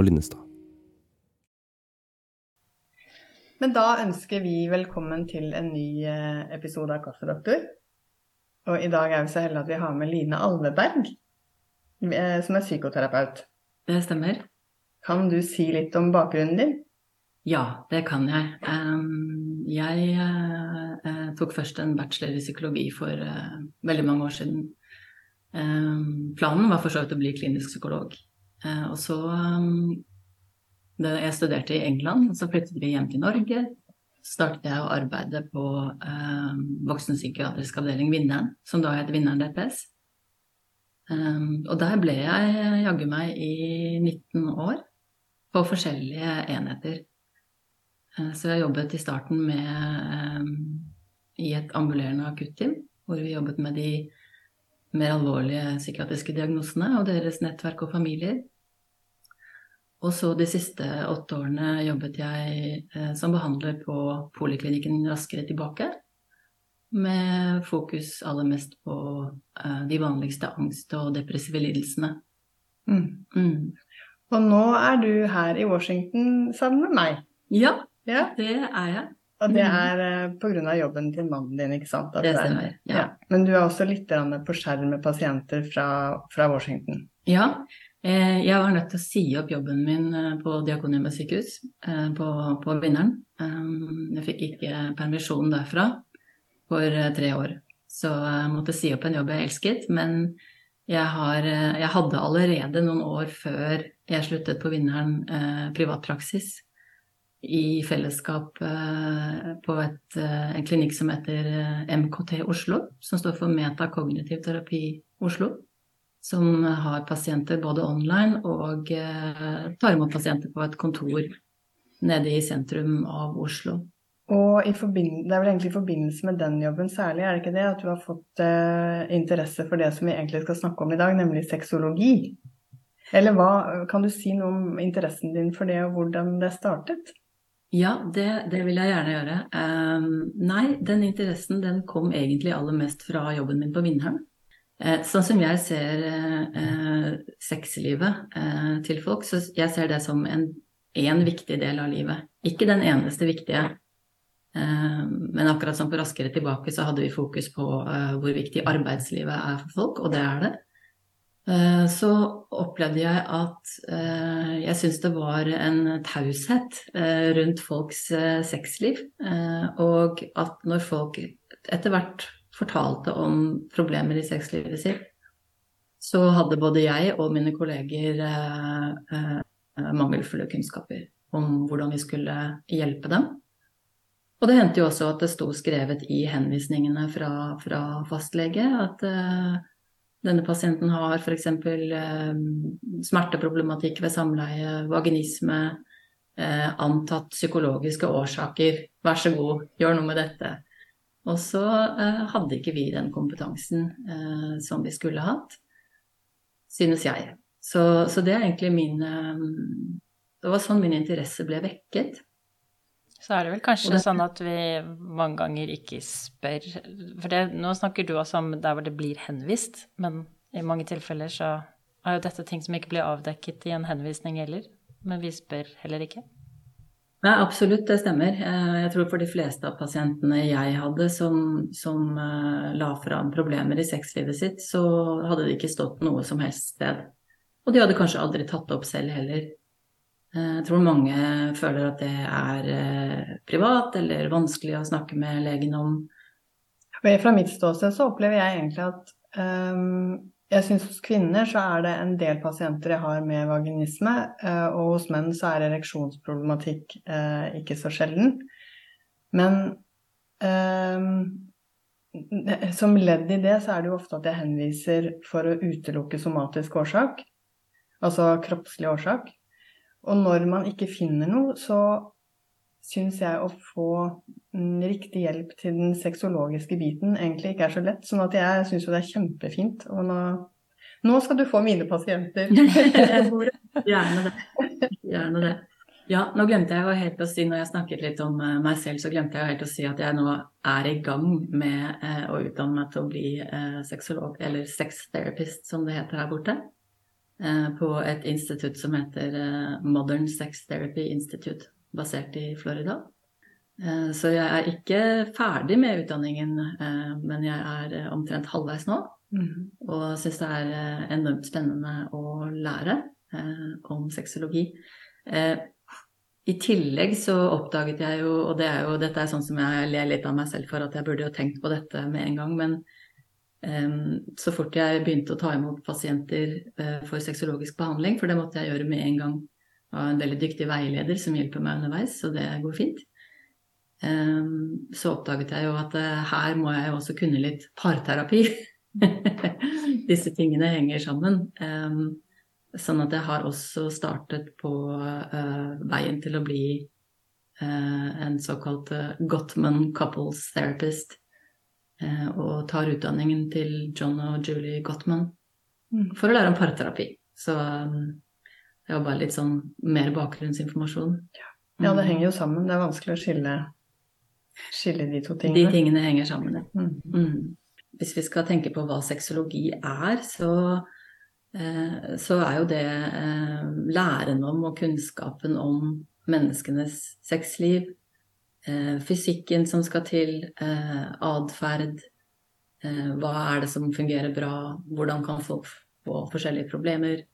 Og Linnestad. Men da ønsker vi velkommen til en ny eh, episode av Kaffedoktor. Og i dag er vi så heldige at vi har med Line Alveberg, eh, som er psykoterapeut. Det stemmer. Kan du si litt om bakgrunnen din? Ja, det kan jeg. Jeg uh, tok først en bachelor i psykologi for veldig mange år siden. Planen var for så vidt å bli klinisk psykolog. Uh, og så Da Jeg studerte i England, så flyttet vi hjem til Norge. Så startet jeg å arbeide på voksenpsykiatrisk avdeling Vinneren, som da het Vinneren DPS. og der ble jeg jaggu meg i 19 år på forskjellige enheter. Uh, så jeg jobbet i starten med um, i et ambulerende akutteam, hvor vi jobbet med de mer alvorlige psykiatriske diagnosene og deres nettverk og familier. Og så de siste åtte årene jobbet jeg eh, som behandler på poliklinikken Raskere tilbake. Med fokus aller mest på de vanligste angst- og depressive lidelsene. Mm. Mm. Og nå er du her i Washington sammen med meg. Ja, ja. Det er jeg. Og det mm. er uh, pga. jobben til mannen din, ikke sant? At det stemmer. Ja. ja. Men du er også litt på skjerm med pasienter fra, fra Washington? Ja. Eh, jeg var nødt til å si opp jobben min eh, på Diakonhjemmet sykehus, eh, på, Vinneren. Jeg fikk ikke permisjon derfra for tre år. Så jeg måtte si opp en jobb jeg elsket. Men jeg, har, jeg hadde allerede noen år før jeg sluttet på Vinneren privatpraksis i fellesskap på et, en klinikk som heter MKT Oslo, som står for Metakognitiv terapi Oslo. Som har pasienter både online og tar imot pasienter på et kontor nede i sentrum av Oslo. Og det er vel egentlig i forbindelse med den jobben særlig, er det ikke det? At du har fått eh, interesse for det som vi egentlig skal snakke om i dag, nemlig sexologi? Eller hva, kan du si noe om interessen din for det, og hvordan det startet? Ja, det, det, vil jeg gjerne gjøre. Um, nei, den interessen den kom egentlig aller mest fra jobben min på Vindheim. Uh, sånn som jeg ser eh, sexlivet eh, til folk, så jeg ser det som en, en, viktig del av livet. Ikke den eneste viktige. Men akkurat som på Raskere tilbake så hadde vi fokus på hvor viktig arbeidslivet er for folk, og det er det. Eh, så opplevde jeg at eh, jeg syntes det var en taushet eh, rundt folks sexliv. Og at når folk etter hvert fortalte om problemer i sexlivet sitt, så hadde både jeg og mine kolleger mangelfulle kunnskaper om hvordan vi skulle hjelpe dem. Og det hendte jo også at det sto skrevet i henvisningene fra, fra fastlege at denne pasienten har f.eks. Eh, smerteproblematikk ved samleie, vaginisme, eh, antatt psykologiske årsaker. Vær så god, gjør noe med dette. Og så eh, hadde ikke vi den kompetansen eh, som vi skulle hatt, synes jeg. Så, så det er egentlig min eh, Det var sånn min interesse ble vekket. Så er det vel kanskje det, sånn at vi mange ganger ikke spør For det, nå snakker du også om der hvor det blir henvist, men i mange tilfeller så er jo dette ting som ikke blir avdekket i en henvisning heller. Men vi spør heller ikke. Ja, absolutt, det stemmer. Eh, jeg tror for de fleste av pasientene jeg hadde som, som uh, la fram problemer i sexlivet sitt, så hadde det ikke stått noe som helst sted. Og de hadde kanskje aldri tatt det opp selv heller. Eh, jeg tror mange føler at det er eh, privat eller vanskelig å snakke med legen om. Fra mitt ståsted så opplever jeg egentlig at um, jeg syns hos kvinner så er det en del pasienter jeg har med vaginisme, uh, og hos menn så er ereksjonsproblematikk uh, ikke så sjelden. Men eh, som ledd i det så er det jo ofte at jeg henviser for å utelukke somatisk årsak, altså kroppslig årsak. Og når man ikke finner noe, så syns jeg å få riktig hjelp til den sexologiske biten egentlig ikke er så lett. Sånn at jeg syns jo det er kjempefint. Og nå, nå skal du få mine pasienter. Gjerne det. Gjerne det. Ja, nå glemte jeg jo helt å si, når jeg snakket litt om eh, meg selv, så glemte jeg jo helt å si at jeg nå er i gang med eh, å utdanne meg til å bli eh, sexolog, eller sex therapist som det heter her borte. på et institutt som heter Modern Sex Therapy Institute, basert i Florida. Så jeg er ikke ferdig med utdanningen, men jeg er omtrent halvveis nå. Mm. Og syns det er enormt spennende å lære om sexologi. I tillegg så oppdaget jeg jo, og det er jo, dette er sånn som jeg ler litt av meg selv for, at jeg burde jo tenkt på dette med en gang, men så fort jeg begynte å ta imot pasienter for sexologisk behandling, for det måtte jeg gjøre med en gang av en veldig dyktig veileder som hjelper meg underveis, så det går fint. Um, så oppdaget jeg jo at uh, her må jeg også kunne litt parterapi. Disse tingene henger sammen. Um, Sånn at jeg har også startet på uh, veien til å bli uh, en såkalt Gottman Couples Therapist. og tar utdanningen til John og Julie Gottman mm. for å lære om parterapi. Så um, det var bare litt sånn mer bakgrunnsinformasjon. Ja. ja, det mm. henger jo sammen. Det er vanskelig å skille, skille de to tingene. De tingene henger sammen, ja. Mm. Mm. Hvis vi skal tenke på hva sexologi er, så Eh, så er jo det eh, læren om og kunnskapen om menneskenes sexliv, eh, fysikken som skal til, atferd, hva er det som fungerer bra, hvordan kan folk få forskjellige problemer,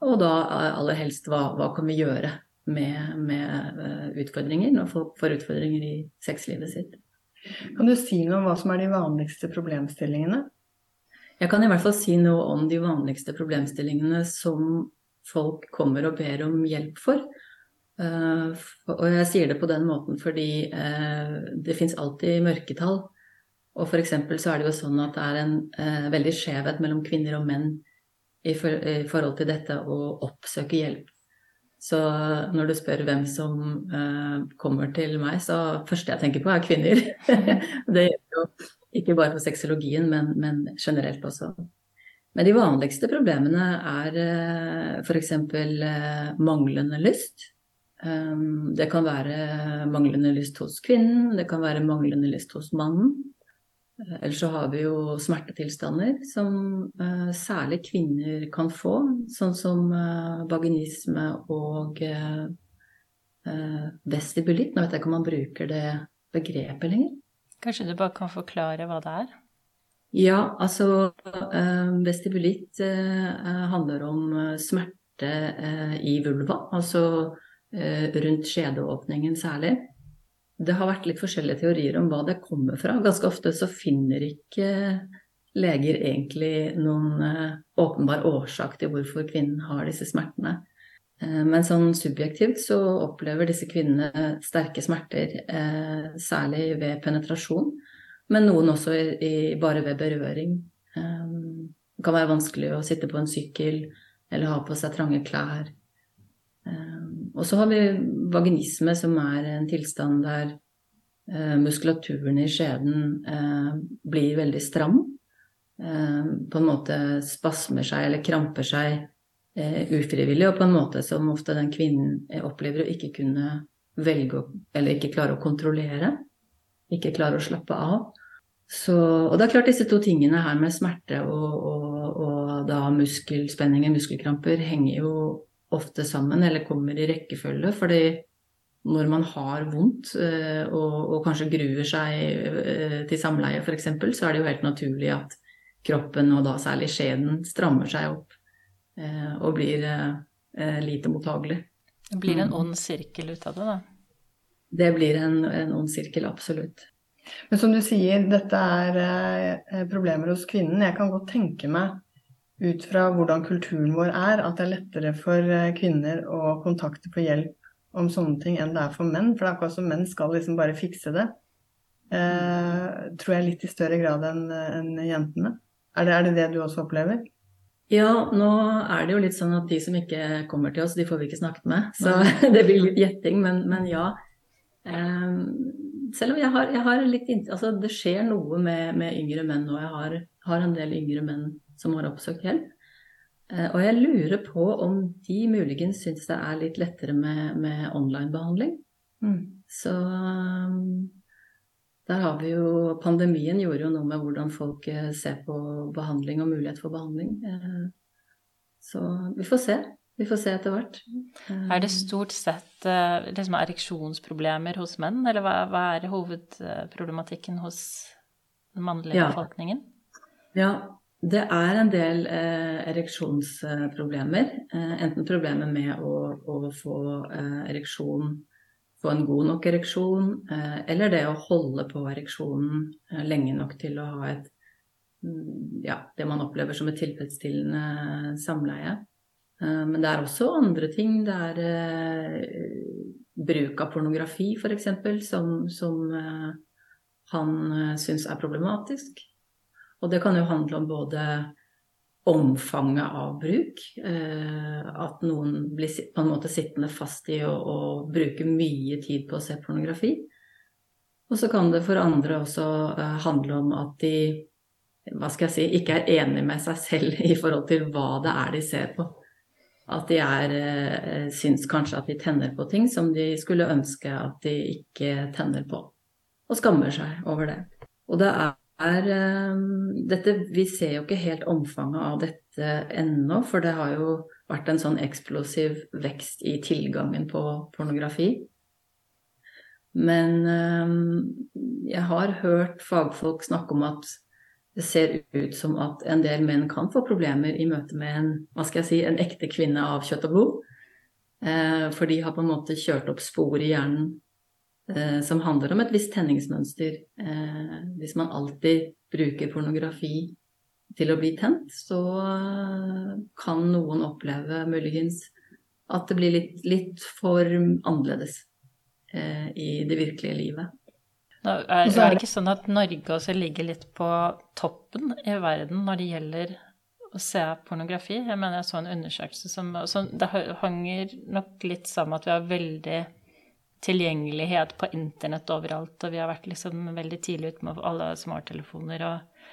og da aller helst hva, hva kan vi gjøre med, med utfordringer når folk får utfordringer i sexlivet sitt. Kan du si noe om hva som er de vanligste problemstillingene? Jeg kan i hvert fall si noe om de vanligste problemstillingene som folk kommer og ber om hjelp for. Uh, og jeg sier det på den måten fordi det fins alltid mørketall. Og f.eks. Så er det jo sånn at det er en veldig skjevhet mellom kvinner og menn i, for, i, forhold til dette å oppsøke hjelp. Så når du spør hvem som kommer til meg, så første jeg tenker på er kvinner. det gjelder jo ikke bare for sexologien, men, men generelt også. Men de vanligste problemene er uh, f.eks. Uh, manglende lyst. Um, det kan være manglende lyst hos kvinnen, det kan være manglende lyst hos mannen. Ellers så har vi jo smertetilstander som uh, særlig kvinner kan få, sånn som uh, vaginisme og vestibulitt. Nå vet jeg ikke om man bruker det begrepet lenger. Kanskje du bare kan forklare hva det er? Ja, altså eh, vestibulitt eh, handler om eh, smerte eh, i vulva, altså eh, rundt skjedeåpningen særlig. Det har vært litt forskjellige teorier om hva det kommer fra. Ganske ofte så finner ikke leger egentlig noen eh, åpenbar årsak til hvorfor kvinnen har disse smertene. Eh, men sånn subjektivt så opplever disse kvinnene sterke smerter, eh, særlig ved penetrasjon, men noen også i, bare ved berøring. Det kan være vanskelig å sitte på en sykkel eller ha på seg trange klær. Og så har vi vaginisme, som er en tilstand der muskulaturen i skjeden blir veldig stram. På en måte spasmer seg eller kramper seg Eh, ufrivillig, og på en måte som ofte den kvinnen opplever å ikke kunne velge eller ikke klare å kontrollere. Ikke klare å slappe av. Så, og det er klart disse to tingene her med smerte og, og, og da muskelspenninger, muskelkramper, henger jo ofte sammen, eller kommer i rekkefølge. fordi når man har vondt eh, og, og kanskje gruer seg eh, til samleie f.eks., så er det jo helt naturlig at kroppen, og da særlig skjeden, strammer seg opp Eh, og blir eh, lite mottagelig. Det blir en mm. ond sirkel ut av det, da? Det blir en, en ond sirkel, absolutt. Men som du sier, dette er problemer hos kvinnen. Jeg kan godt tenke meg ut fra hvordan kulturen vår er, at det er lettere for kvinner å kontakte for hjelp om sånne ting enn det er for menn. For det er akkurat som menn skal liksom bare fikse det. Eh, tror jeg litt i større grad enn en jentene. Er det, er det det du også opplever? Ja, nå er det jo litt sånn at de som ikke kommer til oss, de får vi ikke snakket med. Så det blir litt gjetting, men, men ja. Um, selv om jeg har, jeg har litt Altså det skjer noe med, med yngre menn nå. Jeg har, har, en del yngre menn som har oppsøkt hjelp. Uh, og jeg lurer på om de muligens syns det er litt lettere med, med online-behandling. Mm. Så um, der har vi jo Pandemien gjorde jo noe med hvordan folk eh, ser på behandling og mulighet for behandling. Eh, Så vi får se. Vi får se etter hvert. Er det stort sett det som er ereksjonsproblemer hos menn, eller hva, hva er hovedproblematikken hos den mannlige Ja. befolkningen? Ja, det er en del eh, ereksjonsproblemer. Eh, enten problemer med å, å få eh, ereksjon, få en god nok ereksjon, eh, eller det å holde på ereksjonen eh, lenge nok til å ha et mm, ja, det man opplever som et tilfredsstillende samleie. Eh, Men det er også andre ting. Det er bruk av pornografi, f.eks., som, som han syns er problematisk. Og det kan jo handle om både omfanget av bruk, eh, at noen blir på en måte sittende fast i å, å bruke mye tid på å se pornografi. Og så kan det for andre også eh, handle om at de hva skal jeg si, ikke er enig med seg selv i forhold til hva det er de ser på. At de er, eh, syns kanskje at de tenner på ting som de skulle ønske at de ikke tenner på. Og skammer seg over det. Og det er, eh, dette, Vi ser jo ikke helt omfanget av dette ennå, for det har jo vært en sånn eksplosiv vekst i tilgangen på pornografi. Men eh, jeg har hørt fagfolk snakke om at det ser ut som at en del menn kan få problemer i møte med en, hva skal jeg si, en ekte kvinne av kjøtt og blod. Eh, for de har på en måte kjørt opp spor i hjernen som handler om et visst tenningsmønster. Eh, hvis man alltid bruker pornografi til å bli tent, så eh, kan noen oppleve muligens at det blir litt, litt for annerledes eh, i det virkelige livet. Nå er, er det det- ikke sånn at Norge også ligger litt på toppen i verden når det gjelder å se pornografi? Jeg mener jeg så en undersøkelse som som Det hanger nok litt sammen med at vi har veldig tilgjengelighet på internett overalt, og vi har vært liksom veldig tidlig ute med alle smarttelefoner og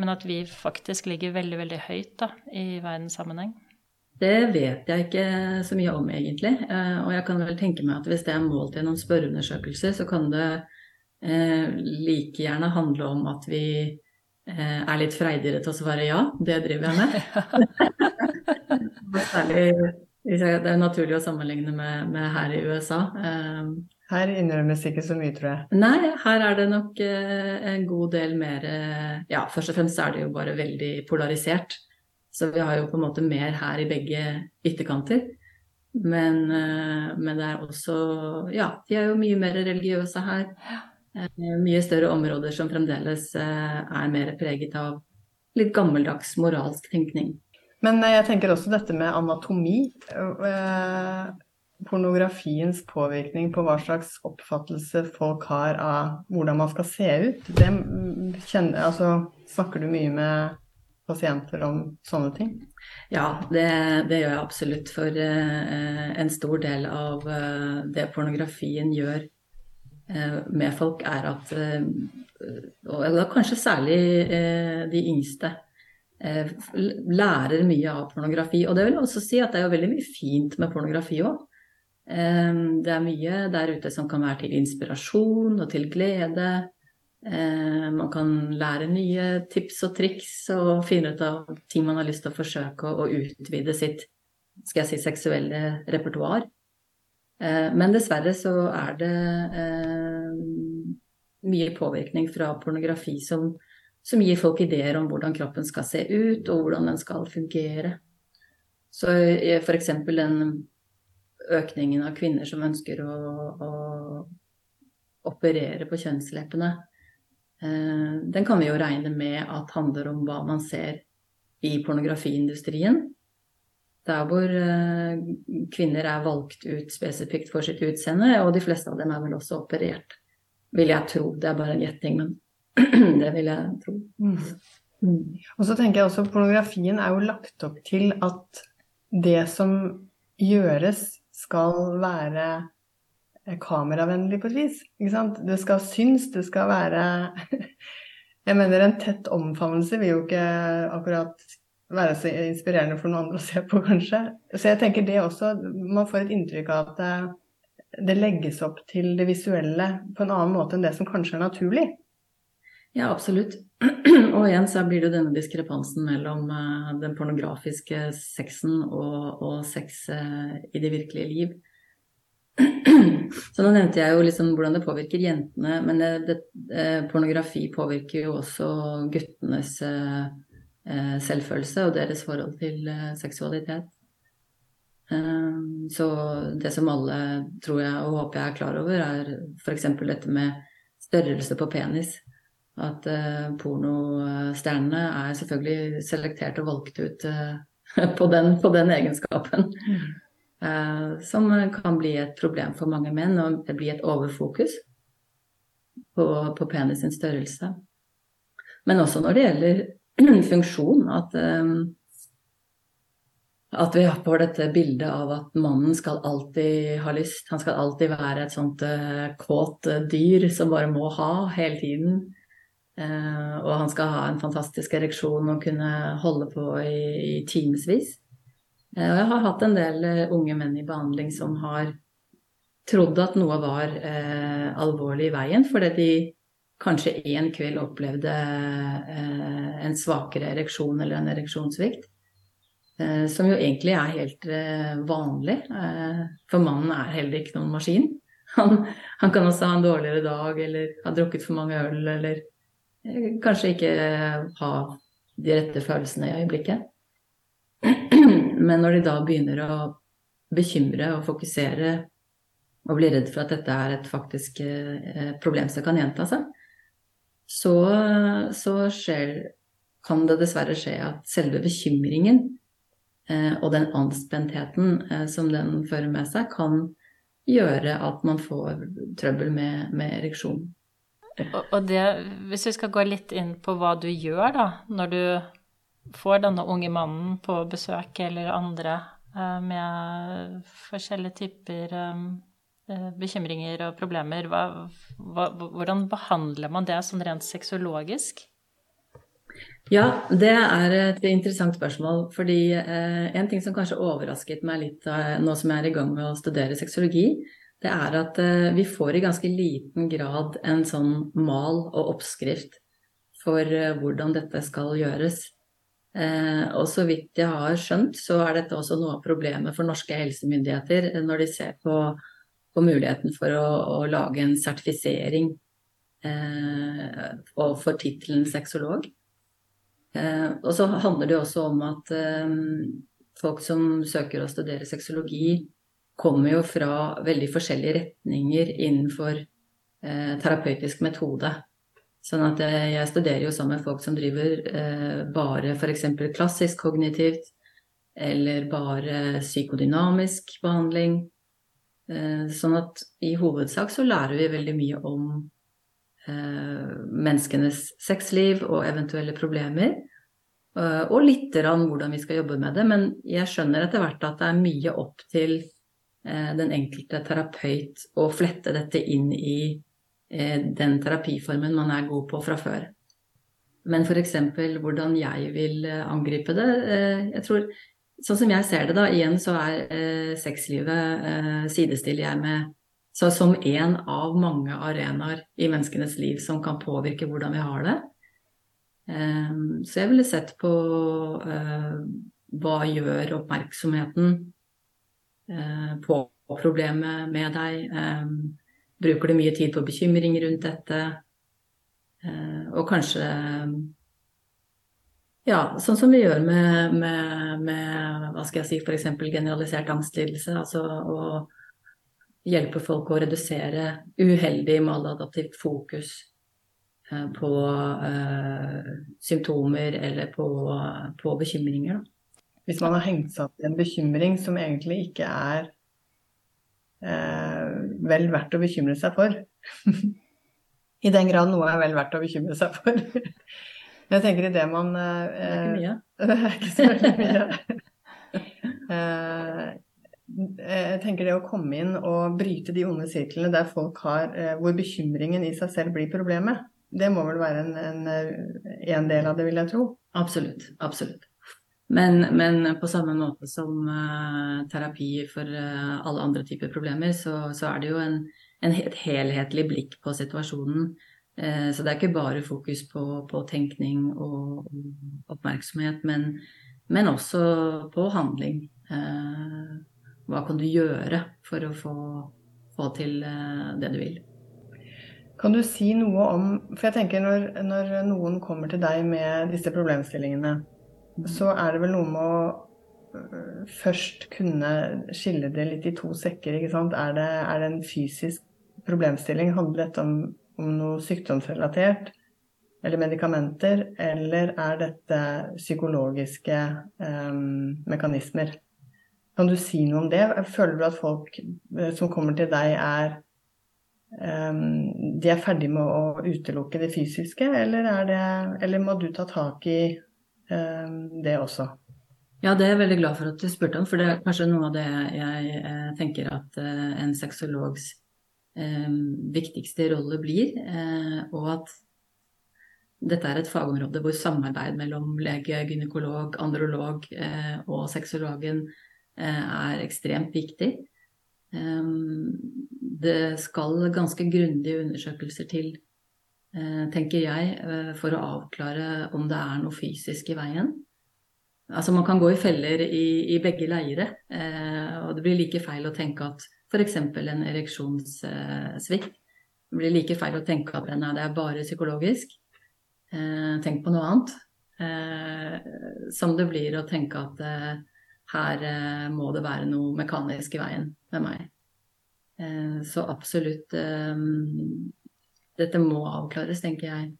Men at vi faktisk ligger veldig, veldig høyt da, i verdenssammenheng. Det vet jeg ikke så mye om, egentlig. Eh, Og jeg kan vel tenke meg at hvis det er målt gjennom spørreundersøkelser, så kan det eh, like gjerne handle om at vi eh, er litt freidigere til å svare ja. Det driver jeg med. Særlig det er naturlig å sammenligne med, med her i USA. Eh, Her innrømmes ikke så mye, tror jeg. Nei, her er det nok eh, en god del mer eh, Ja, først og fremst er det jo bare veldig polarisert. Så vi har jo på en måte mer her i begge ytterkanter. Men, eh, men det er også Ja, de er jo mye mer religiøse her. Mye større områder som fremdeles er mer preget av litt gammeldags moralsk tenkning. Men eh, jeg tenker også dette med anatomi. eh, Pornografiens påvirkning på hva slags oppfattelse folk har av hvordan man skal se ut. Det mm, kjenner, altså, snakker du mye med pasienter om sånne ting? Ja, det, det gjør jeg absolutt. For eh, en stor del av det pornografien gjør med folk, er at Og kanskje særlig de yngste lærer mye av pornografi. Og det vil jeg også si at det er jo veldig mye fint med pornografi òg. Det er mye der ute som kan være til inspirasjon og til glede. Eh, Man kan lære nye tips og triks og finne ut av ting man har lyst til å forsøke å, utvide sitt skal jeg si, seksuelle repertoar. Eh, Men dessverre så er det eh, mye påvirkning fra pornografi som, som gir folk ideer om hvordan kroppen skal se ut, og hvordan den skal fungere. Så f.eks. den økningen av kvinner som ønsker å, å operere på kjønnsleppene, eh, den kan vi jo regne med at handler om hva man ser i pornografiindustrien. Der hvor eh, kvinner er valgt ut spesifikt for sitt utseende, og de fleste av dem er vel også operert, vil jeg tro. Det er bare en gjetting, men det vil jeg tro. Mm. Og så tenker jeg også pornografien er jo lagt opp til at det som gjøres skal være kameravennlig på et vis. Ikke sant? Det skal synes, det skal være Jeg mener en tett omfavnelse vil jo ikke akkurat være så inspirerende for noen andre å se på, kanskje. Så jeg tenker det også Man får et inntrykk av at det, det legges opp til det visuelle på en annen måte enn det som kanskje er naturlig. Ja, absolutt. Og igjen så blir det denne diskrepansen mellom uh, den pornografiske sexen og, og sex uh, i det virkelige liv. Så nå nevnte jeg jo liksom hvordan det påvirker jentene, men det, det, uh, pornografi påvirker jo også guttenes selvfølelse og deres forhold til seksualitet. Så det som alle tror jeg og håper jeg er klar over, er f.eks. dette med størrelse på penis. At uh, pornostjernene er selvfølgelig selektert og valgt ut uh, på, den, på, den, egenskapen. Uh, som kan bli et problem for mange menn, og det blir et overfokus på, på penis sin størrelse. Men også når det gjelder funksjon, at, at vi får dette bildet av at mannen skal alltid ha lyst. Han skal alltid være et sånt kåt dyr som bare må ha hele tiden. Eh, og han skal ha en fantastisk ereksjon og kunne holde på i, i timevis. Eh, og jeg har hatt en del eh, unge menn i behandling som har trodd at noe var alvorlig i veien, fordi de kanskje en kveld opplevde en svakere ereksjon eller en ereksjonssvikt. Som jo egentlig er helt vanlig, for mannen er heller ikke noen maskin. Han, han, kan også ha en dårligere dag eller ha drukket for mange øl eller kanskje ikke ha de rette følelsene i øyeblikket. Men når de da begynner å bekymre og fokusere og bli redd for at dette er et faktisk eh, problem som kan gjenta seg, så, så skjer, kan det dessverre skje at selve bekymringen eh, og den anspentheten eh, som den fører med seg, kan gjøre at man får trøbbel med, med ereksjon. Og det, hvis vi skal gå litt inn på hva du gjør da, når du får denne unge mannen på besøk eller andre eh, med forskjellige typer eh, eh, bekymringer og problemer, hva, hva, hvordan behandler man det sånn rent sexologisk? Ja, det er et interessant spørsmål. Fordi eh, en ting som kanskje overrasket meg litt eh, nå som jeg er i gang med å studere sexologi, det er at eh, vi får i ganske liten grad en sånn mal og oppskrift for eh, hvordan dette skal gjøres. Eh, og så vidt jeg har skjønt, så er dette også noe av problemet for norske helsemyndigheter når de ser på, på muligheten for å, å, lage en sertifisering for tittelen sexolog. Og så handler det også om at folk som søker å studere sexologi, kommer jo fra veldig forskjellige retninger innenfor eh, terapeutisk metode. Sånn at jeg, jeg studerer jo sammen med folk som driver eh, bare f.eks. klassisk kognitivt, eller bare psykodynamisk behandling. Eh, sånn at i hovedsak så lærer vi veldig mye om eh, menneskenes sexliv og eventuelle problemer. Eh, og litt om hvordan vi skal jobbe med det, men jeg skjønner etter hvert at det er mye opp til Eh, den enkelte terapeut å flette dette inn i eh, den terapiformen man er god på fra før. Men f.eks. hvordan jeg vil eh, angripe det Jeg tror, Sånn som jeg ser det, da, igjen så er sexlivet sidestiller jeg med så som en av mange arenaer i menneskenes liv som kan påvirke hvordan vi har det. Så jeg ville sett på hva gjør oppmerksomheten Eh, på problemet med deg? Eh, bruker du mye tid på bekymring rundt dette? Eh, og kanskje ja, sånn som vi gjør med, med, med hva skal jeg si, f.eks. generalisert angstlidelse. Altså å hjelpe folk å redusere uheldig maladaptivt fokus på uh, symptomer eller på, på bekymringer. Da. Hvis man har hengt seg opp i en bekymring som egentlig ikke er eh, vel verdt å bekymre seg for. I den grad noe er vel verdt å bekymre seg for. Jeg tenker i det man eh, Det er ikke mye. Det er ikke så veldig mye. eh, jeg tenker det å komme inn og bryte de onde sirklene der folk har eh, Hvor bekymringen i seg selv blir problemet. Det må vel være en, en, en del av det, vil jeg tro. Absolutt. Absolutt. Men, men, på samme måte som uh, terapi for uh, alle andre typer problemer, så, så er det jo en, en, et helhetlig blikk på situasjonen. Uh, så det er ikke bare fokus på, på tenkning og, oppmerksomhet, men, men, også på handling. Hva kan du gjøre for å få, få til det du vil? Kan du si noe om For jeg tenker når, når noen kommer til deg med disse problemstillingene, så er det vel noe med å først kunne skille det litt i to sekker. ikke sant? Er det, er det en fysisk problemstilling? Handler dette om om noe sykdomsrelatert eller medikamenter, eller er dette psykologiske um, mekanismer? Kan du si noe om det? Føler du at folk eh, som kommer til deg, er um, de er ferdig med å utelukke det fysiske, eller, det, eller må du ta tak i det også? Ja, det er jeg veldig glad for at du spurte om, for det er kanskje noe av det jeg eh, tenker at eh, en sexologs Eh, viktigste rolle blir. Eh, og at dette er et fagområde hvor samarbeid mellom lege, gynekolog, androlog eh, og sexologen er ekstremt viktig. Det skal ganske grundige undersøkelser til, tenker jeg, for å avklare om det er noe fysisk i veien. Altså Man kan gå i feller i, i begge leire, og det blir like feil å tenke at f.eks. en ereksjonssvikt. Det blir like feil å tenke at nei, det er bare psykologisk. Eh, tenk på noe annet. Eh, som det blir å tenke at eh, her eh, må det være noe mekanisk i veien med meg. Eh, så absolutt eh, Dette må avklares, tenker jeg.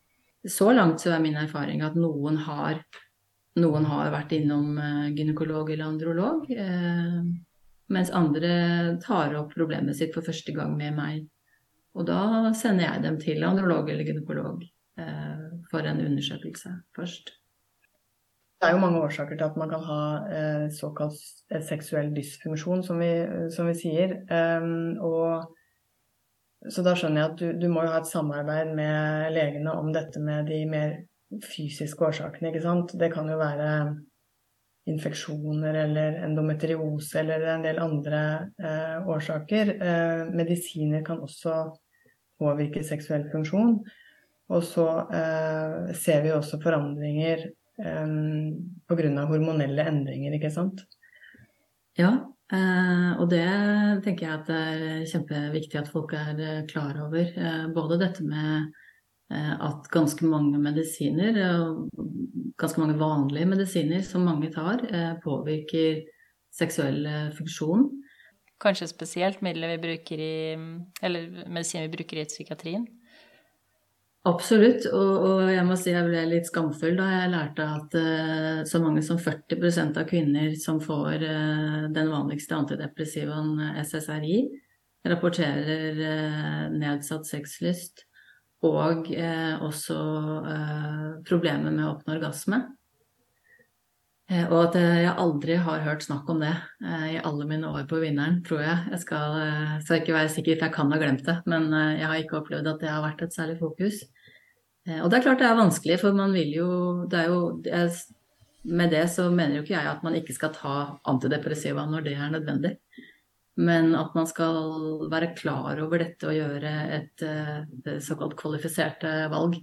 Så langt så er min erfaring at noen har, noen har vært innom gynekolog eller androlog. Eh, mens andre tar opp problemet sitt for første gang med meg. Og da sender jeg dem til androlog eller gynekolog eh, for en undersøkelse først. Det er jo mange årsaker til at man kan ha eh, såkalt eh, seksuell dysfunksjon, som vi, som vi sier. Um, og, så da skjønner jeg at du, du, må jo ha et samarbeid med legene om dette med de mer fysiske årsakene, ikke sant. Det kan jo være infeksjoner eller endometriose eller en del andre eh, årsaker. Eh, medisiner kan også påvirke seksuell funksjon. Og så eh, ser vi også forandringer eh, pga. hormonelle endringer, ikke sant? Ja, og det tenker jeg at det er kjempeviktig at folk er eh, klar over. Eh, både dette med at ganske mange medisiner, ganske mange vanlige medisiner som mange tar, eh, påvirker seksuell eh, funksjon. Kanskje spesielt midler vi bruker i Eller medisiner vi bruker i psykiatrien? Absolutt, og, og, jeg må si jeg ble litt skamfull da jeg lærte at uh, så mange som 40% av kvinner som får uh, den vanligste antidepressivaen SSRI, rapporterer uh, nedsatt sexlyst og eh, også eh, problemer med å oppnå orgasme. Eh, og at eh, jeg aldri har hørt snakk om det eh, i alle mine år på Vinneren, tror jeg. Jeg skal, skal ikke være sikker, for jeg kan ha glemt det, men jeg har ikke opplevd at det har vært et særlig fokus. og det er klart det er vanskelig, for man vil jo Det jo jeg, Med det så mener jo ikke jeg at man ikke skal ta antidepressiva når det er nødvendig. Men at man skal være klar over dette og gjøre et, et såkalt kvalifiserte valg,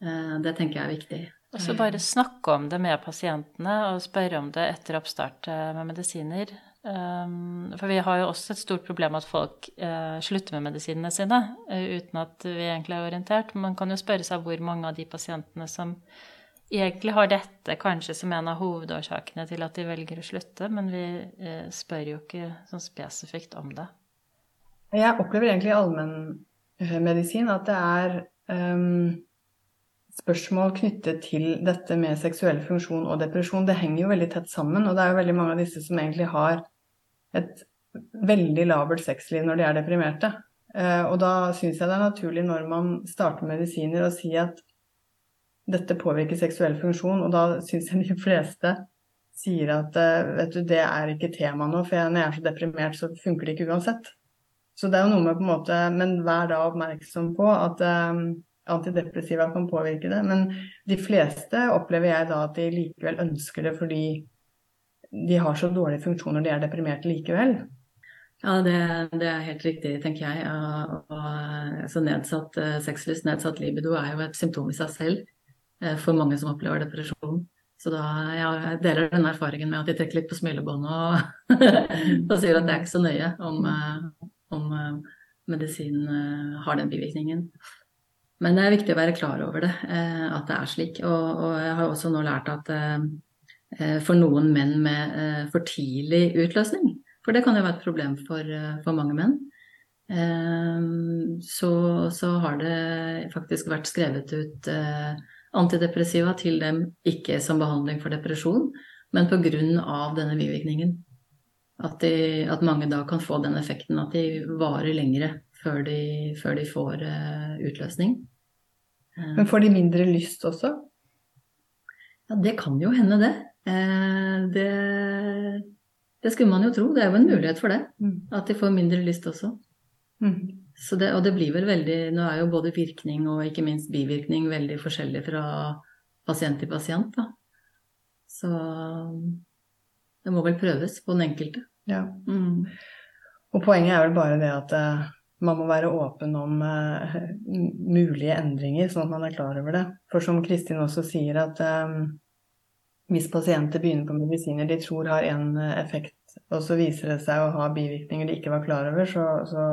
det tenker jeg er viktig. Og så bare snakke om det med pasientene og spørre om det etter oppstart eh, med medisiner. For vi har jo også et stort problem at folk slutter med medisinene sine uten at vi egentlig er orientert. Man kan jo spørre seg hvor mange av de pasientene som egentlig har dette kanskje som en av hovedårsakene til at de velger å slutte, men vi eh, spør jo ikke sånn spesifikt om det. Jeg opplever egentlig i allmennmedisin at det er um, spørsmål knyttet til dette med seksuell funksjon og depresjon. Det henger jo veldig tett sammen, og det er jo veldig mange av disse som egentlig har et veldig labert sexliv når de er deprimerte. Uh, og da syns jeg det er naturlig når man starter medisiner å si at dette påvirker seksuell funksjon, og da syns jeg de fleste sier at eh, vet du, det er ikke tema nå, for når jeg er så deprimert, så funker det ikke uansett. Så det er jo noe med på en måte Men vær da oppmerksom på at um, antidepressiva kan påvirke det. Men de fleste opplever jeg da at de likevel ønsker det fordi de har så dårlige funksjoner, de er deprimerte likevel. Ja, det, det, er helt riktig, tenker jeg. Og, og, altså nedsatt sexlyst, nedsatt libido, er jo et symptom i seg selv for mange som opplever depresjon. Så da jeg deler den erfaringen med at de trekker litt på smilebåndet og, og sier at det er ikke så nøye om, om medisin har den bivirkningen. Men det er viktig å være klar over det, at det er slik. Og, og jeg har også nå lært at for noen menn med for tidlig utløsning, for det kan jo være et problem for, eh, for mange menn. Så, så, har det faktisk vært skrevet ut eh, antidepressiva til dem, ikke som behandling for depresjon, men pga. denne bivirkningen. At, de, at, mange da kan få den effekten at de varer lengre før de, før de får uh, utløsning. Men får de mindre lyst også? Ja, det kan jo hende, det. Uh, det det skulle man jo tro. Det er jo en mulighet for det. Mm. At de får mindre lyst også. Mm. Det, og det blir vel veldig Nå er jo både virkning og ikke minst bivirkning veldig forskjellig fra pasient til pasient, da. Så det må vel prøves på den enkelte. Ja. Mm. Og poenget er vel bare det at man må være åpen om uh, mulige endringer, sånn at man er klar over det. For som Kristin også sier, at um, hvis pasienter begynner på medisiner de tror har én eh, effekt, og så viser det seg å ha bivirkninger de ikke var klar over, så, så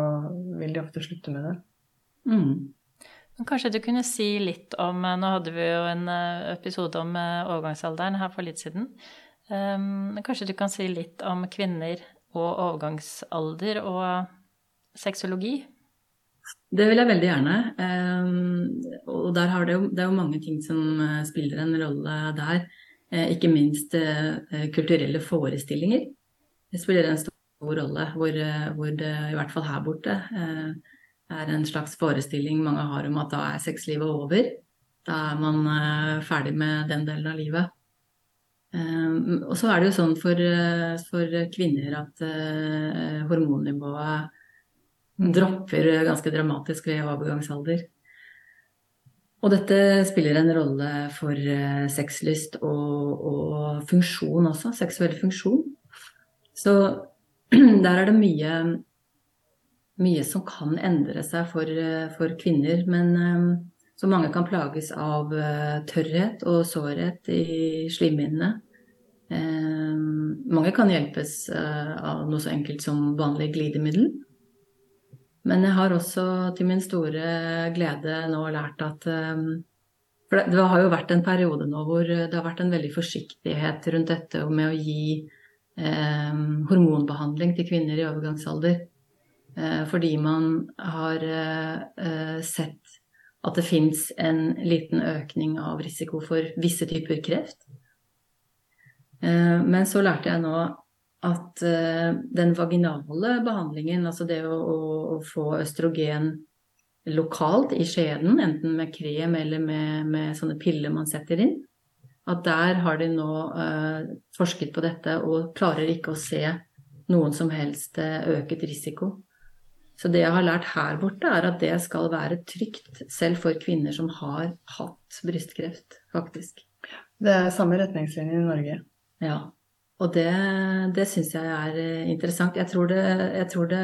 vil de ofte slutte med det. Mm. Kanskje du kunne si litt om Nå hadde vi jo en episode om overgangsalderen her for litt siden. Kanskje du kan si litt om kvinner og overgangsalder og sexologi? Det vil jeg veldig gjerne. Um, og det, jo, det er jo mange ting som spiller en rolle der. Eh, ikke minst eh, kulturelle forestillinger. Det spiller en stor rolle, hvor, eh, hvor, det i hvert fall her borte er en slags forestilling mange har om at da er sexlivet over. Da er man ferdig med den delen av livet. Og så er det jo sånn for, for kvinner at hormonnivået dropper ganske dramatisk ved overgangsalder. Og dette spiller en rolle for uh, sexlyst og, og, funksjon også, seksuell funksjon. Så der er det mye, mye som kan endre seg for, uh, for kvinner. Men så mange kan plages av tørrhet og sårhet i slimhinnene. Mange kan hjelpes av noe så enkelt som vanlig glidemiddel. Men jeg har også til min store glede nå lært at um, For det, har jo vært en periode nå hvor det har vært en veldig forsiktighet rundt dette med å gi eh, hormonbehandling til kvinner i overgangsalder. Eh, fordi man har eh, sett at det fins en liten økning av risiko for visse typer kreft. Uh, men så lærte jeg nå at uh, den vaginale behandlingen, altså det å, å, å, få østrogen lokalt i skjeden, enten med krem eller med, med, sånne piller man setter inn, at der har de nå uh, forsket på dette og klarer ikke å se noen som helst uh, øket risiko. Så det jeg har lært her borte, er at det skal være trygt selv for kvinner som har hatt brystkreft, faktisk. Det er samme retningslinje i Norge. Ja. Og det, det syns jeg er eh, interessant. Jeg tror, det, jeg tror, det,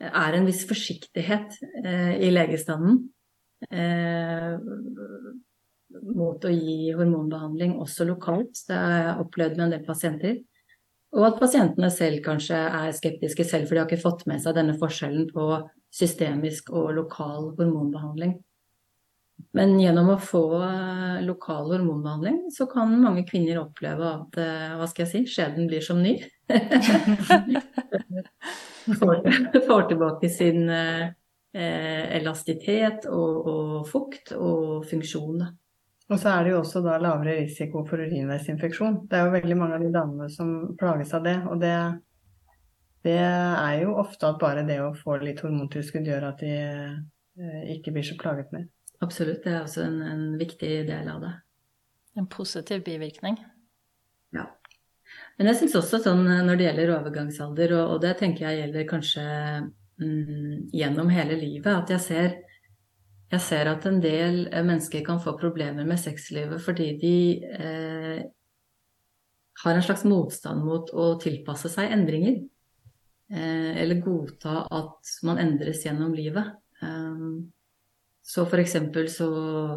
er en viss forsiktighet eh, i legestanden eh, mot å gi hormonbehandling også lokalt. Det har jeg opplevd med en del pasienter. Og at pasientene selv kanskje er skeptiske selv, for de har ikke fått med seg denne forskjellen på systemisk og lokal hormonbehandling. Men gjennom å få eh, lokal hormonbehandling, så kan mange kvinner oppleve at eh, hva skal jeg si, skjeden blir som ny. får, får, tilbake sin eh, elastitet og, og, fukt og funksjon. Og så er det jo også da lavere risiko for urinveisinfeksjon. Det er jo veldig mange av de damene som plages av det. Og det, det er jo ofte at bare det å få litt hormontilskudd gjør at de eh, ikke blir så plaget mer. Absolutt, det er også en, en viktig del av det. En positiv bivirkning. Ja. Men jeg syns også sånn eh, når det gjelder overgangsalder, og, og det tenker jeg gjelder kanskje mm, gjennom hele livet, at jeg ser, jeg ser, at en del eh, mennesker kan få problemer med sexlivet fordi de eh, har en slags motstand mot å tilpasse seg endringer. eller godta at man endres gjennom livet. Så for eksempel så,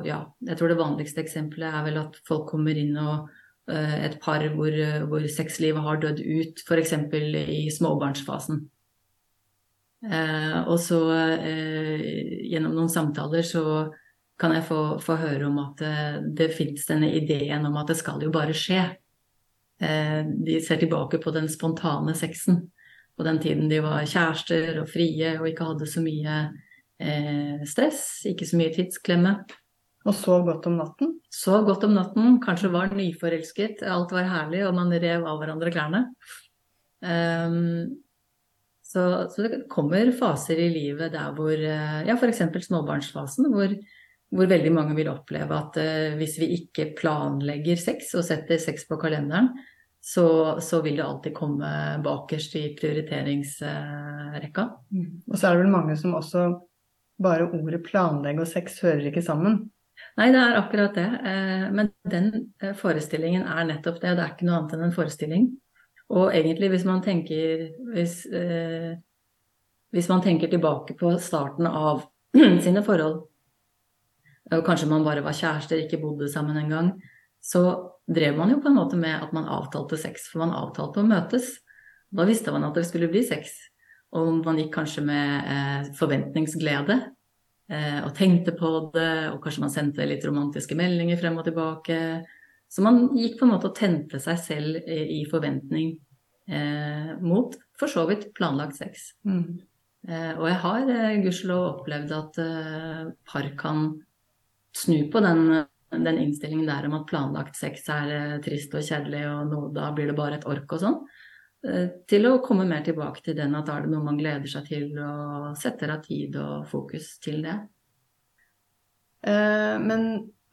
ja, jeg tror det vanligste eksempelet er vel at folk kommer inn og et par hvor, hvor sexlivet har dødd ut, f.eks. i småbarnsfasen. Uh, og så uh, gjennom noen samtaler så kan jeg få, få høre om at det, eh, det fins denne ideen om at det skal jo bare skje. De ser tilbake på den spontane sexen. På den tiden de var kjærester og frie og ikke hadde så mye eh, stress, ikke så mye tidsklemme. Og sov godt om natten? Sov godt om natten, kanskje var nyforelsket, alt var herlig og man rev av hverandre klærne. Um, så, så, det kommer faser i livet der hvor eh, Ja, f.eks. småbarnsfasen, hvor, hvor, veldig mange vil oppleve at uh, hvis vi ikke planlegger sex og setter sex på kalenderen, så, så vil det alltid komme bakerst i prioriteringsrekka. Uh, mm. Og så er det vel mange som også bare ordet planlegge og sex hører ikke sammen. Nei, det er akkurat det. Uh, men den forestillingen er nettopp det. Det er ikke noe annet enn en forestilling. Og egentlig, hvis man tenker hvis, eh, hvis man tenker tilbake på starten av sine forhold, og kanskje man bare var kjærester, ikke bodde sammen engang, så drev man jo på en måte med at man avtalte sex, for man avtalte å møtes. Da visste man at det skulle bli sex. Og man gikk kanskje med eh, forventningsglede eh, og tenkte på det, og kanskje man sendte litt romantiske meldinger frem og tilbake. Så man gikk på en måte og tente seg selv i forventning eh, mot for så vidt planlagt sex. Mm. Eh, og jeg har eh, gudskjelov opplevd at par kan snu på den, den, innstillingen der om at planlagt sex er trist og kjedelig, og nå da blir det bare et ork og sånn. Eh, til å komme mer tilbake til den at da er det noe man gleder seg til, og setter av tid og fokus til det. men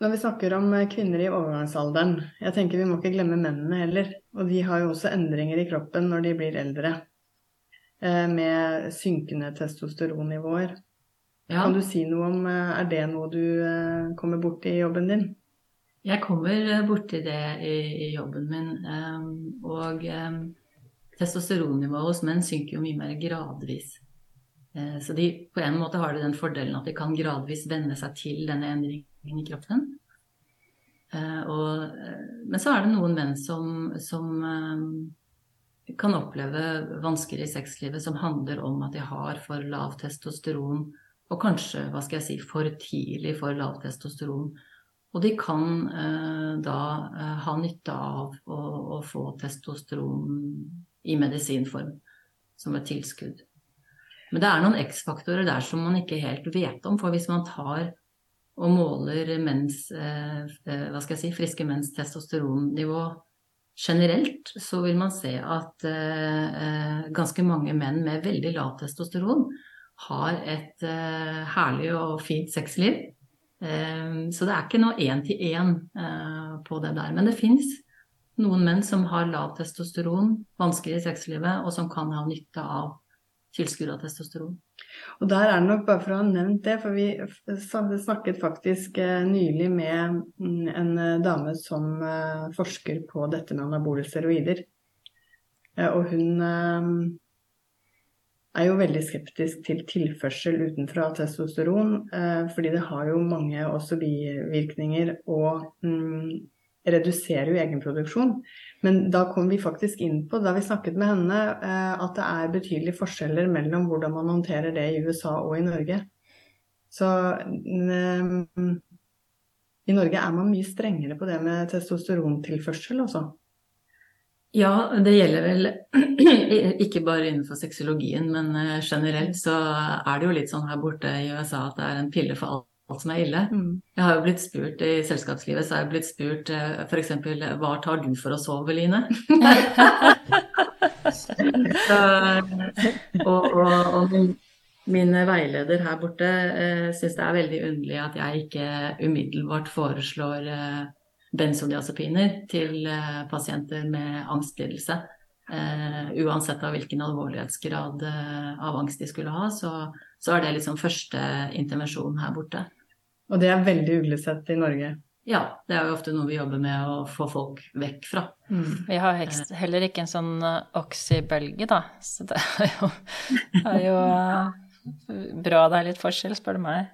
når vi snakker om eh, kvinner i overgangsalderen, jeg tenker vi må ikke glemme mennene heller. Og de har jo også endringer i kroppen når de blir eldre. Eh, med synkende testosteronnivåer. Ja. Kan du si noe om eh, Er det noe du kommer borti i jobben din? Jeg kommer borti det i, i jobben min. Og testosteronnivået hos menn synker jo mye mer gradvis. Så de, på en måte har de den fordelen at de kan gradvis venne seg til denne endringen i kroppen. Uh, og, uh, men så er det noen menn som, som kan oppleve vansker i sexlivet som handler om at de har for lav testosteron, og kanskje, hva skal jeg si, for tidlig for lav testosteron. Og de kan da ha nytte av å, å, få testosteron i medisinform som et tilskudd. Men det er noen X-faktorer der som man ikke helt vet om. For hvis man tar og måler mens, eh, eh, hva skal jeg si, friske menns testosteronnivå generelt, så vil man se at eh, ganske mange menn med veldig lavt testosteron har et herlig og fint sexliv. Så det er ikke noe én-til-én på det der. Men det fins noen menn som har lav testosteron, vansker i sexlivet, og som kan ha nytte av tilskudd av testosteron. Og der er det nok, bare for å ha nevnt det, for vi snakket faktisk eh, nylig med mm, en eh, dame som eh, forsker på dette med anabole steroider. Og hun er jo veldig skeptisk til tilførsel utenfra av testosteron, fordi det har jo mange også bivirkninger og mm, reduserer jo egenproduksjon. Men da kom vi faktisk inn på, da vi snakket med henne, eh, at det er betydelige forskjeller mellom hvordan man håndterer det i USA og i Norge. Så um, i Norge er man mye strengere på det med testosterontilførsel, altså. Ja, det gjelder vel ikke bare innenfor sexologien, men eh, generelt så er det jo litt sånn her borte i USA at det er en pille for alt som er ille. Mm. Jeg har jo blitt spurt i selskapslivet, så har jeg blitt spurt eh, f.eks.: Hva tar du for å sove, Line? så, og, og, og min, min, veileder her borte eh, syns det er veldig underlig at jeg ikke umiddelbart foreslår eh, benzodiazepiner til eh, pasienter med angstlidelse. Eh, uansett av hvilken alvorlighetsgrad uh, av angst de skulle ha, så, så er det liksom første intervensjon her borte. Og det er veldig uglesett i Norge. ja, det er jo ofte noe vi jobber med å få folk vekk fra. Mm. Vi har hekst, heller ikke en sånn oksybølge, oxy-bølge, da. Så det er jo, er jo uh, bra det er litt forskjell, spør du meg.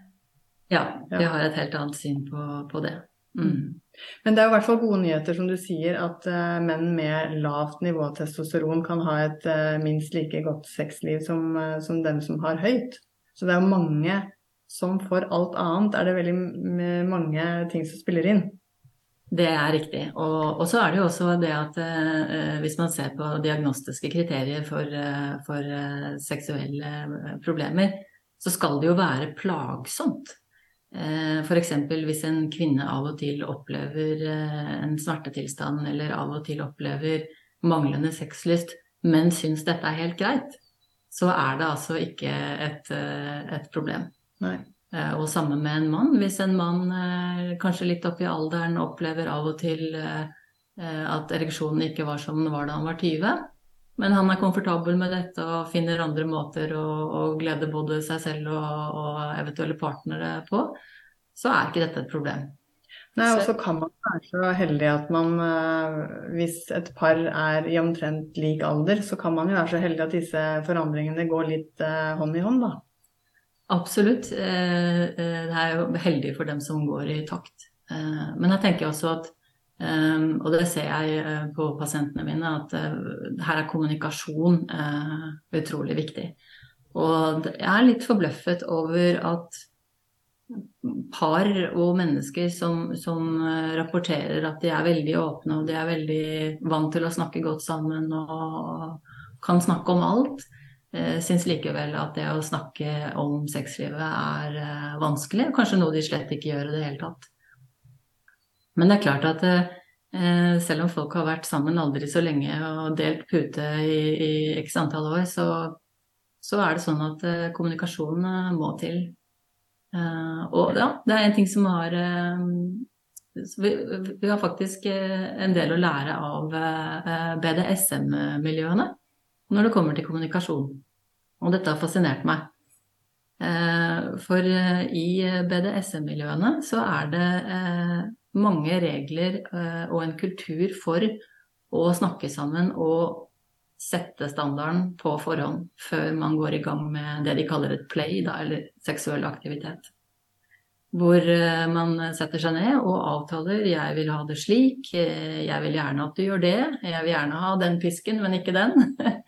Ja, vi har et helt annet syn på, på det. Mm. Men det er i hvert fall gode nyheter, som du sier, at uh, menn med lavt nivå av testosteron kan ha et uh, minst like godt sexliv som, uh, som dem som har høyt. Så det er jo mange som for alt annet er det veldig mange ting som spiller inn. Det er riktig. Og, og så er det jo også det at eh, hvis man ser på diagnostiske kriterier for, eh, for eh, seksuelle eh, problemer, så skal det jo være plagsomt. Eh, F.eks. hvis en kvinne av og til opplever eh, en smertetilstand eller av og til opplever manglende sexlyst, men syns dette er helt greit, så er det altså ikke et, eh, et problem. Nei. Eh, Og samme med en mann. Hvis en mann eh, kanskje litt opp i alderen opplever av og til eh, at ereksjonen ikke var som den var da han var 20, men han er komfortabel med dette og finner andre måter å, å glede både seg selv og, og eventuelle partnere på, så er ikke dette et problem. Nei, og Så- kan man være så heldig at man, hvis et par er i omtrent lik alder, så kan man jo være så heldig at disse forandringene går litt hånd i hånd, da. Absolutt. Eh, eh, Det er jo heldig for dem som går i takt. Eh, Men jeg tenker også at, og det ser jeg på pasientene mine, at her er kommunikasjon utrolig viktig. Og jeg er litt forbløffet over at par og mennesker som, som rapporterer at de er veldig åpne og de er veldig vant til å snakke godt sammen og kan snakke om alt, syns likevel at det å snakke om sexlivet er eh, vanskelig, kanskje noe de slett ikke gjør i det hele tatt. Men det er klart at eh, selv om folk har vært sammen aldri så lenge og delt pute i, i x antall år, så, så er det sånn at eh, kommunikasjon eh, må til. Eh, og ja, det er en ting som har eh, vi, vi har faktisk eh, en del å lære av eh, BDSM-miljøene når det kommer til kommunikasjon. Og dette har fascinert meg. Eh, For eh, i BDSM-miljøene så er det eh, mange regler eh, og en kultur for å snakke sammen og sette standarden på forhånd før man går i gang med det de kaller et play, da, eller seksuell aktivitet. Hvor eh, man setter seg ned og avtaler 'jeg vil ha det slik', eh, 'jeg vil gjerne at du gjør det', 'jeg vil gjerne ha den pisken, men ikke den'.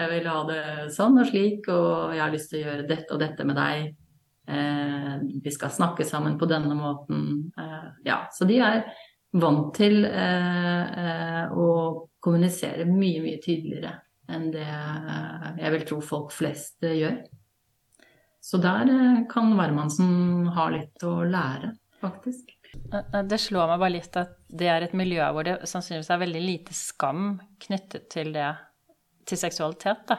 Jeg vil ha det sånn og slik, og jeg har lyst til å gjøre dette og dette med deg. Eh, vi skal snakke sammen på denne måten. Eh, ja, så de er vant til eh, eh, å kommunisere mye, mye tydeligere enn det eh, jeg vil tro folk flest eh, gjør. Så der kan hvermannsen ha litt å lære, faktisk. Det slår meg bare litt at det er et miljø hvor det sannsynligvis er veldig lite skam knyttet til det, til seksualitet, da.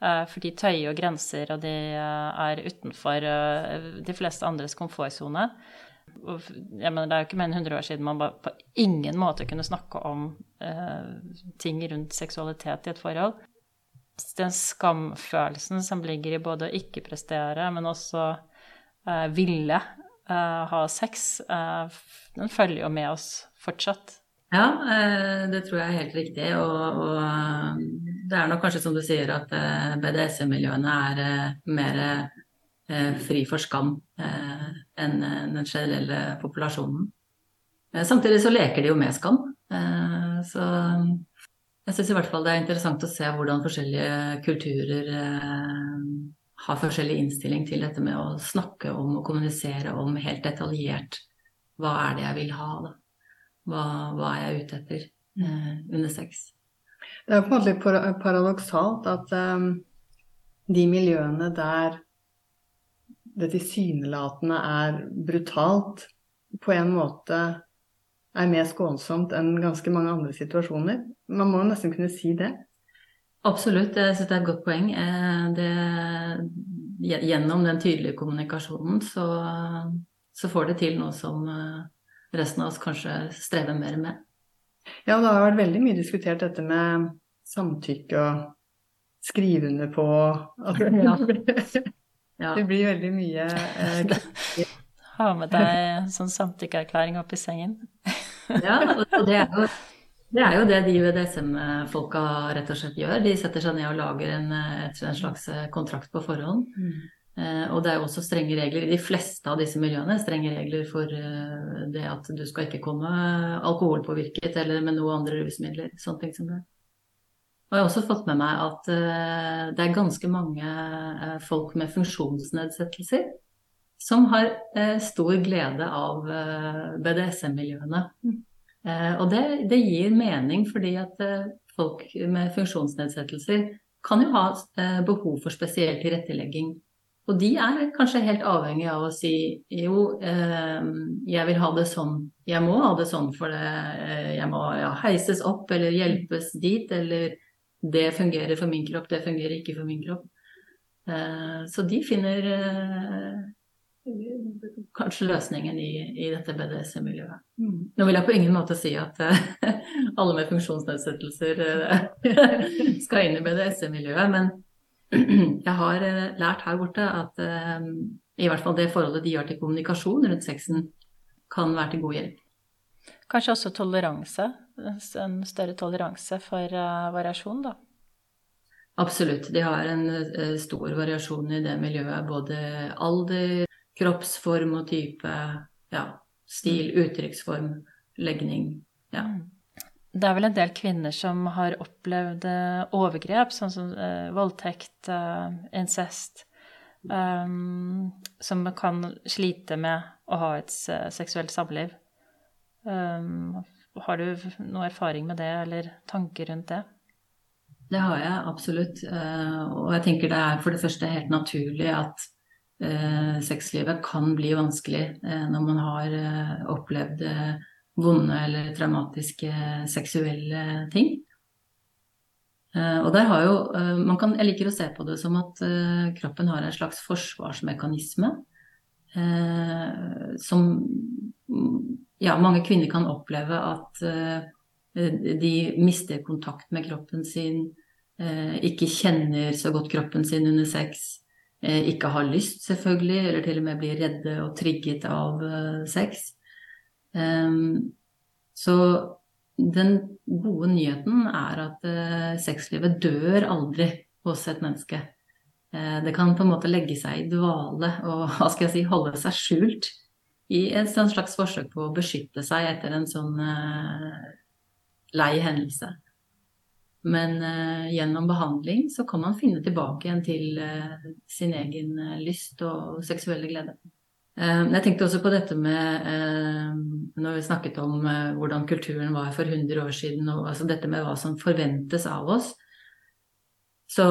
Eh, For de tøyer jo grenser, og de eh, er utenfor eh, de fleste andres komfortsone. Jeg mener, det er jo ikke mer enn 100 år siden man på ingen måte kunne snakke om eh, ting rundt seksualitet i et forhold. Den skamfølelsen som ligger i både å ikke prestere, men også eh, ville eh, ha sex, den følger jo med oss fortsatt. Ja, det tror jeg er helt riktig. Og, og det er nok kanskje som du sier at eh, BDSM-miljøene er eh, mer eh, fri for skam enn den generelle populasjonen. Samtidig så leker de jo med skam. Så jeg syns i hvert fall det er interessant å se hvordan forskjellige kulturer har forskjellig innstilling til dette med å snakke om og kommunisere om helt detaljert hva er det jeg vil ha, da. Hva, hva er jeg ute etter under sex. Det er på en måte litt paradoksalt at um, de miljøene der det tilsynelatende er brutalt, på en måte er mer skånsomt enn ganske mange andre situasjoner. Man må nesten kunne si det. Absolutt, jeg synes det er et godt poeng. Eh, Det, gjennom den tydelige kommunikasjonen så, så får det til noe som eh, resten av oss kanskje strever mer med. Ja, det har vært veldig mye diskutert dette med samtykke og skrive under på altså, Ja. Ja. Det blir veldig mye eh, Ha med deg sånn samtykkeerklæring opp i sengen. ja, og det er jo det er jo det de BDSM-folka rett og slett gjør. De setter seg ned og lager en, en slags kontrakt på forhånd. Mm. Eh, og det er jo også strenge regler i de fleste av disse miljøene. Strenge regler for eh, det at du skal ikke komme alkoholpåvirket eller med noen andre rusmidler. Sånne ting som det. Og jeg har også fått med meg at eh, det er ganske mange folk med funksjonsnedsettelser som har stor glede av BDSM-miljøene. Mm. Og det, det, gir mening, fordi at folk med funksjonsnedsettelser kan jo ha eh, behov for spesiell tilrettelegging. Og de er kanskje helt avhengig av å si jo, jeg vil ha det sånn, jeg må ha det sånn for det, jeg må ja, heises opp eller hjelpes dit, eller det fungerer for min kropp, det fungerer ikke for min kropp. Så de finner kanskje løsningen i, i dette BDSM-miljøet. Mm. Nå vil jeg på ingen måte si at uh, alle med funksjonsnedsettelser uh, skal inn i BDSM-miljøet, men jeg har uh, lært her borte at i hvert fall det forholdet de har til kommunikasjon rundt sexen, kan være til god hjelp. Kanskje også toleranse? En større toleranse for variasjon, da? Absolutt. De har en stor variasjon i det miljøet. Både alder, kroppsform og type, ja, stil, mm. uttrykksform, legning. Ja. Mm. Det er vel en del kvinner som har opplevd eh, overgrep, sånn som uh, voldtekt, uh, incest, um, som kan slite med å ha et seksuelt samliv. Um, har du noe erfaring med det, eller tanker rundt det? Det har jeg absolutt. Og jeg tenker det er for det første helt naturlig at sexlivet kan bli vanskelig når man har opplevd eh, vonde eller traumatiske seksuelle ting. Eh, og der har jo man kan, Jeg liker å se på det som at kroppen har en slags forsvarsmekanisme som ja, mange kvinner kan oppleve at de mister kontakt med kroppen sin, ikke kjenner så godt kroppen sin under sex, Eh, ikke har lyst, selvfølgelig, eller til og med blir redde og trigget av sex. Um, så den gode nyheten er at uh, sexlivet dør aldri hos et menneske. Uh, det kan på en måte legge seg i dvale og hva skal jeg si, holde seg skjult i et slags forsøk på å beskytte seg etter en sånn lei hendelse. Men gjennom behandling så kan man finne tilbake igjen til sin egen lyst og seksuelle glede. Jeg tenkte også på dette med Når vi snakket om hvordan kulturen var for 100 år siden, og altså dette med hva som forventes av oss. Så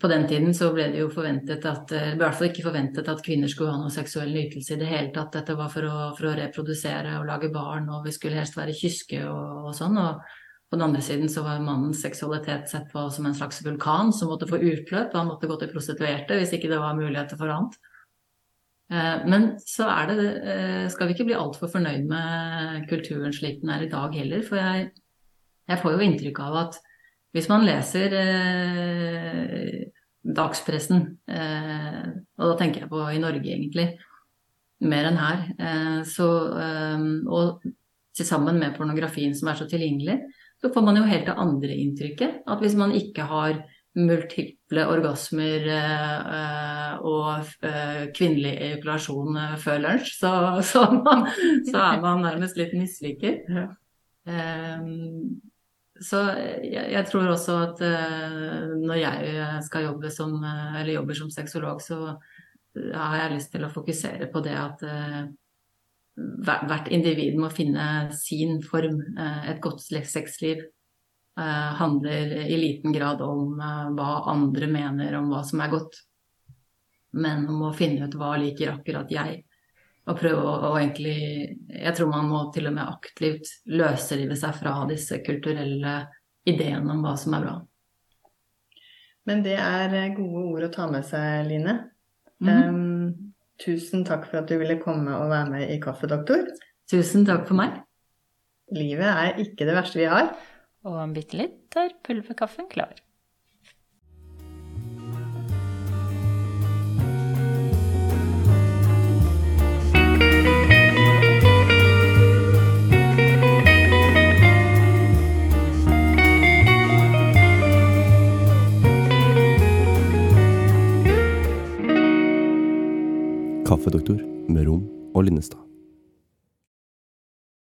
på den tiden så ble det jo forventet at i hvert fall ikke forventet at kvinner skulle ha noe seksuell nytelse i det hele tatt. Dette var for å, for å reprodusere og lage barn, og vi skulle helst være kyske og, og sånn. og på den andre siden så var mannens seksualitet sett på som en slags vulkan som måtte få utløp, han måtte gå til prostituerte hvis ikke det var muligheter for annet. Eh, men så er det, eh, skal vi ikke bli altfor fornøyd med kulturen slik den er i dag heller. For jeg, jeg får jo inntrykk av at hvis man leser eh, dagspressen, eh, og da tenker jeg på i Norge egentlig, mer enn her, eh, så, eh, og til sammen med pornografien som er så tilgjengelig, så får man jo helt det andre inntrykket. At hvis man ikke har multiple orgasmer eh, og eh, kvinnelig ejakulasjon eh, før lunsj, så, så, man, så, er man nærmest litt misliker. Ja. Um, så jeg, jeg, tror også at når jeg skal jobbe som, eller jobber som sexolog, så har jeg lyst til å fokusere på det at hvert individ må finne sin form. Eh, et godt sexliv eh, handler i liten grad om eh, hva andre mener om hva som er godt, men om å finne ut hva liker akkurat jeg. Og prøve å, å egentlig Jeg tror man må til og med aktivt løsrive seg fra disse kulturelle ideene om hva som er bra. Men det er gode ord å ta med seg, Line. Mm. Um, Tusen takk for at du ville komme og være med i Kaffedoktor. Tusen takk for meg. Livet er ikke det verste vi har. Og om bitte litt er pulverkaffen klar. Kaffedoktor med Rom og Linnestad.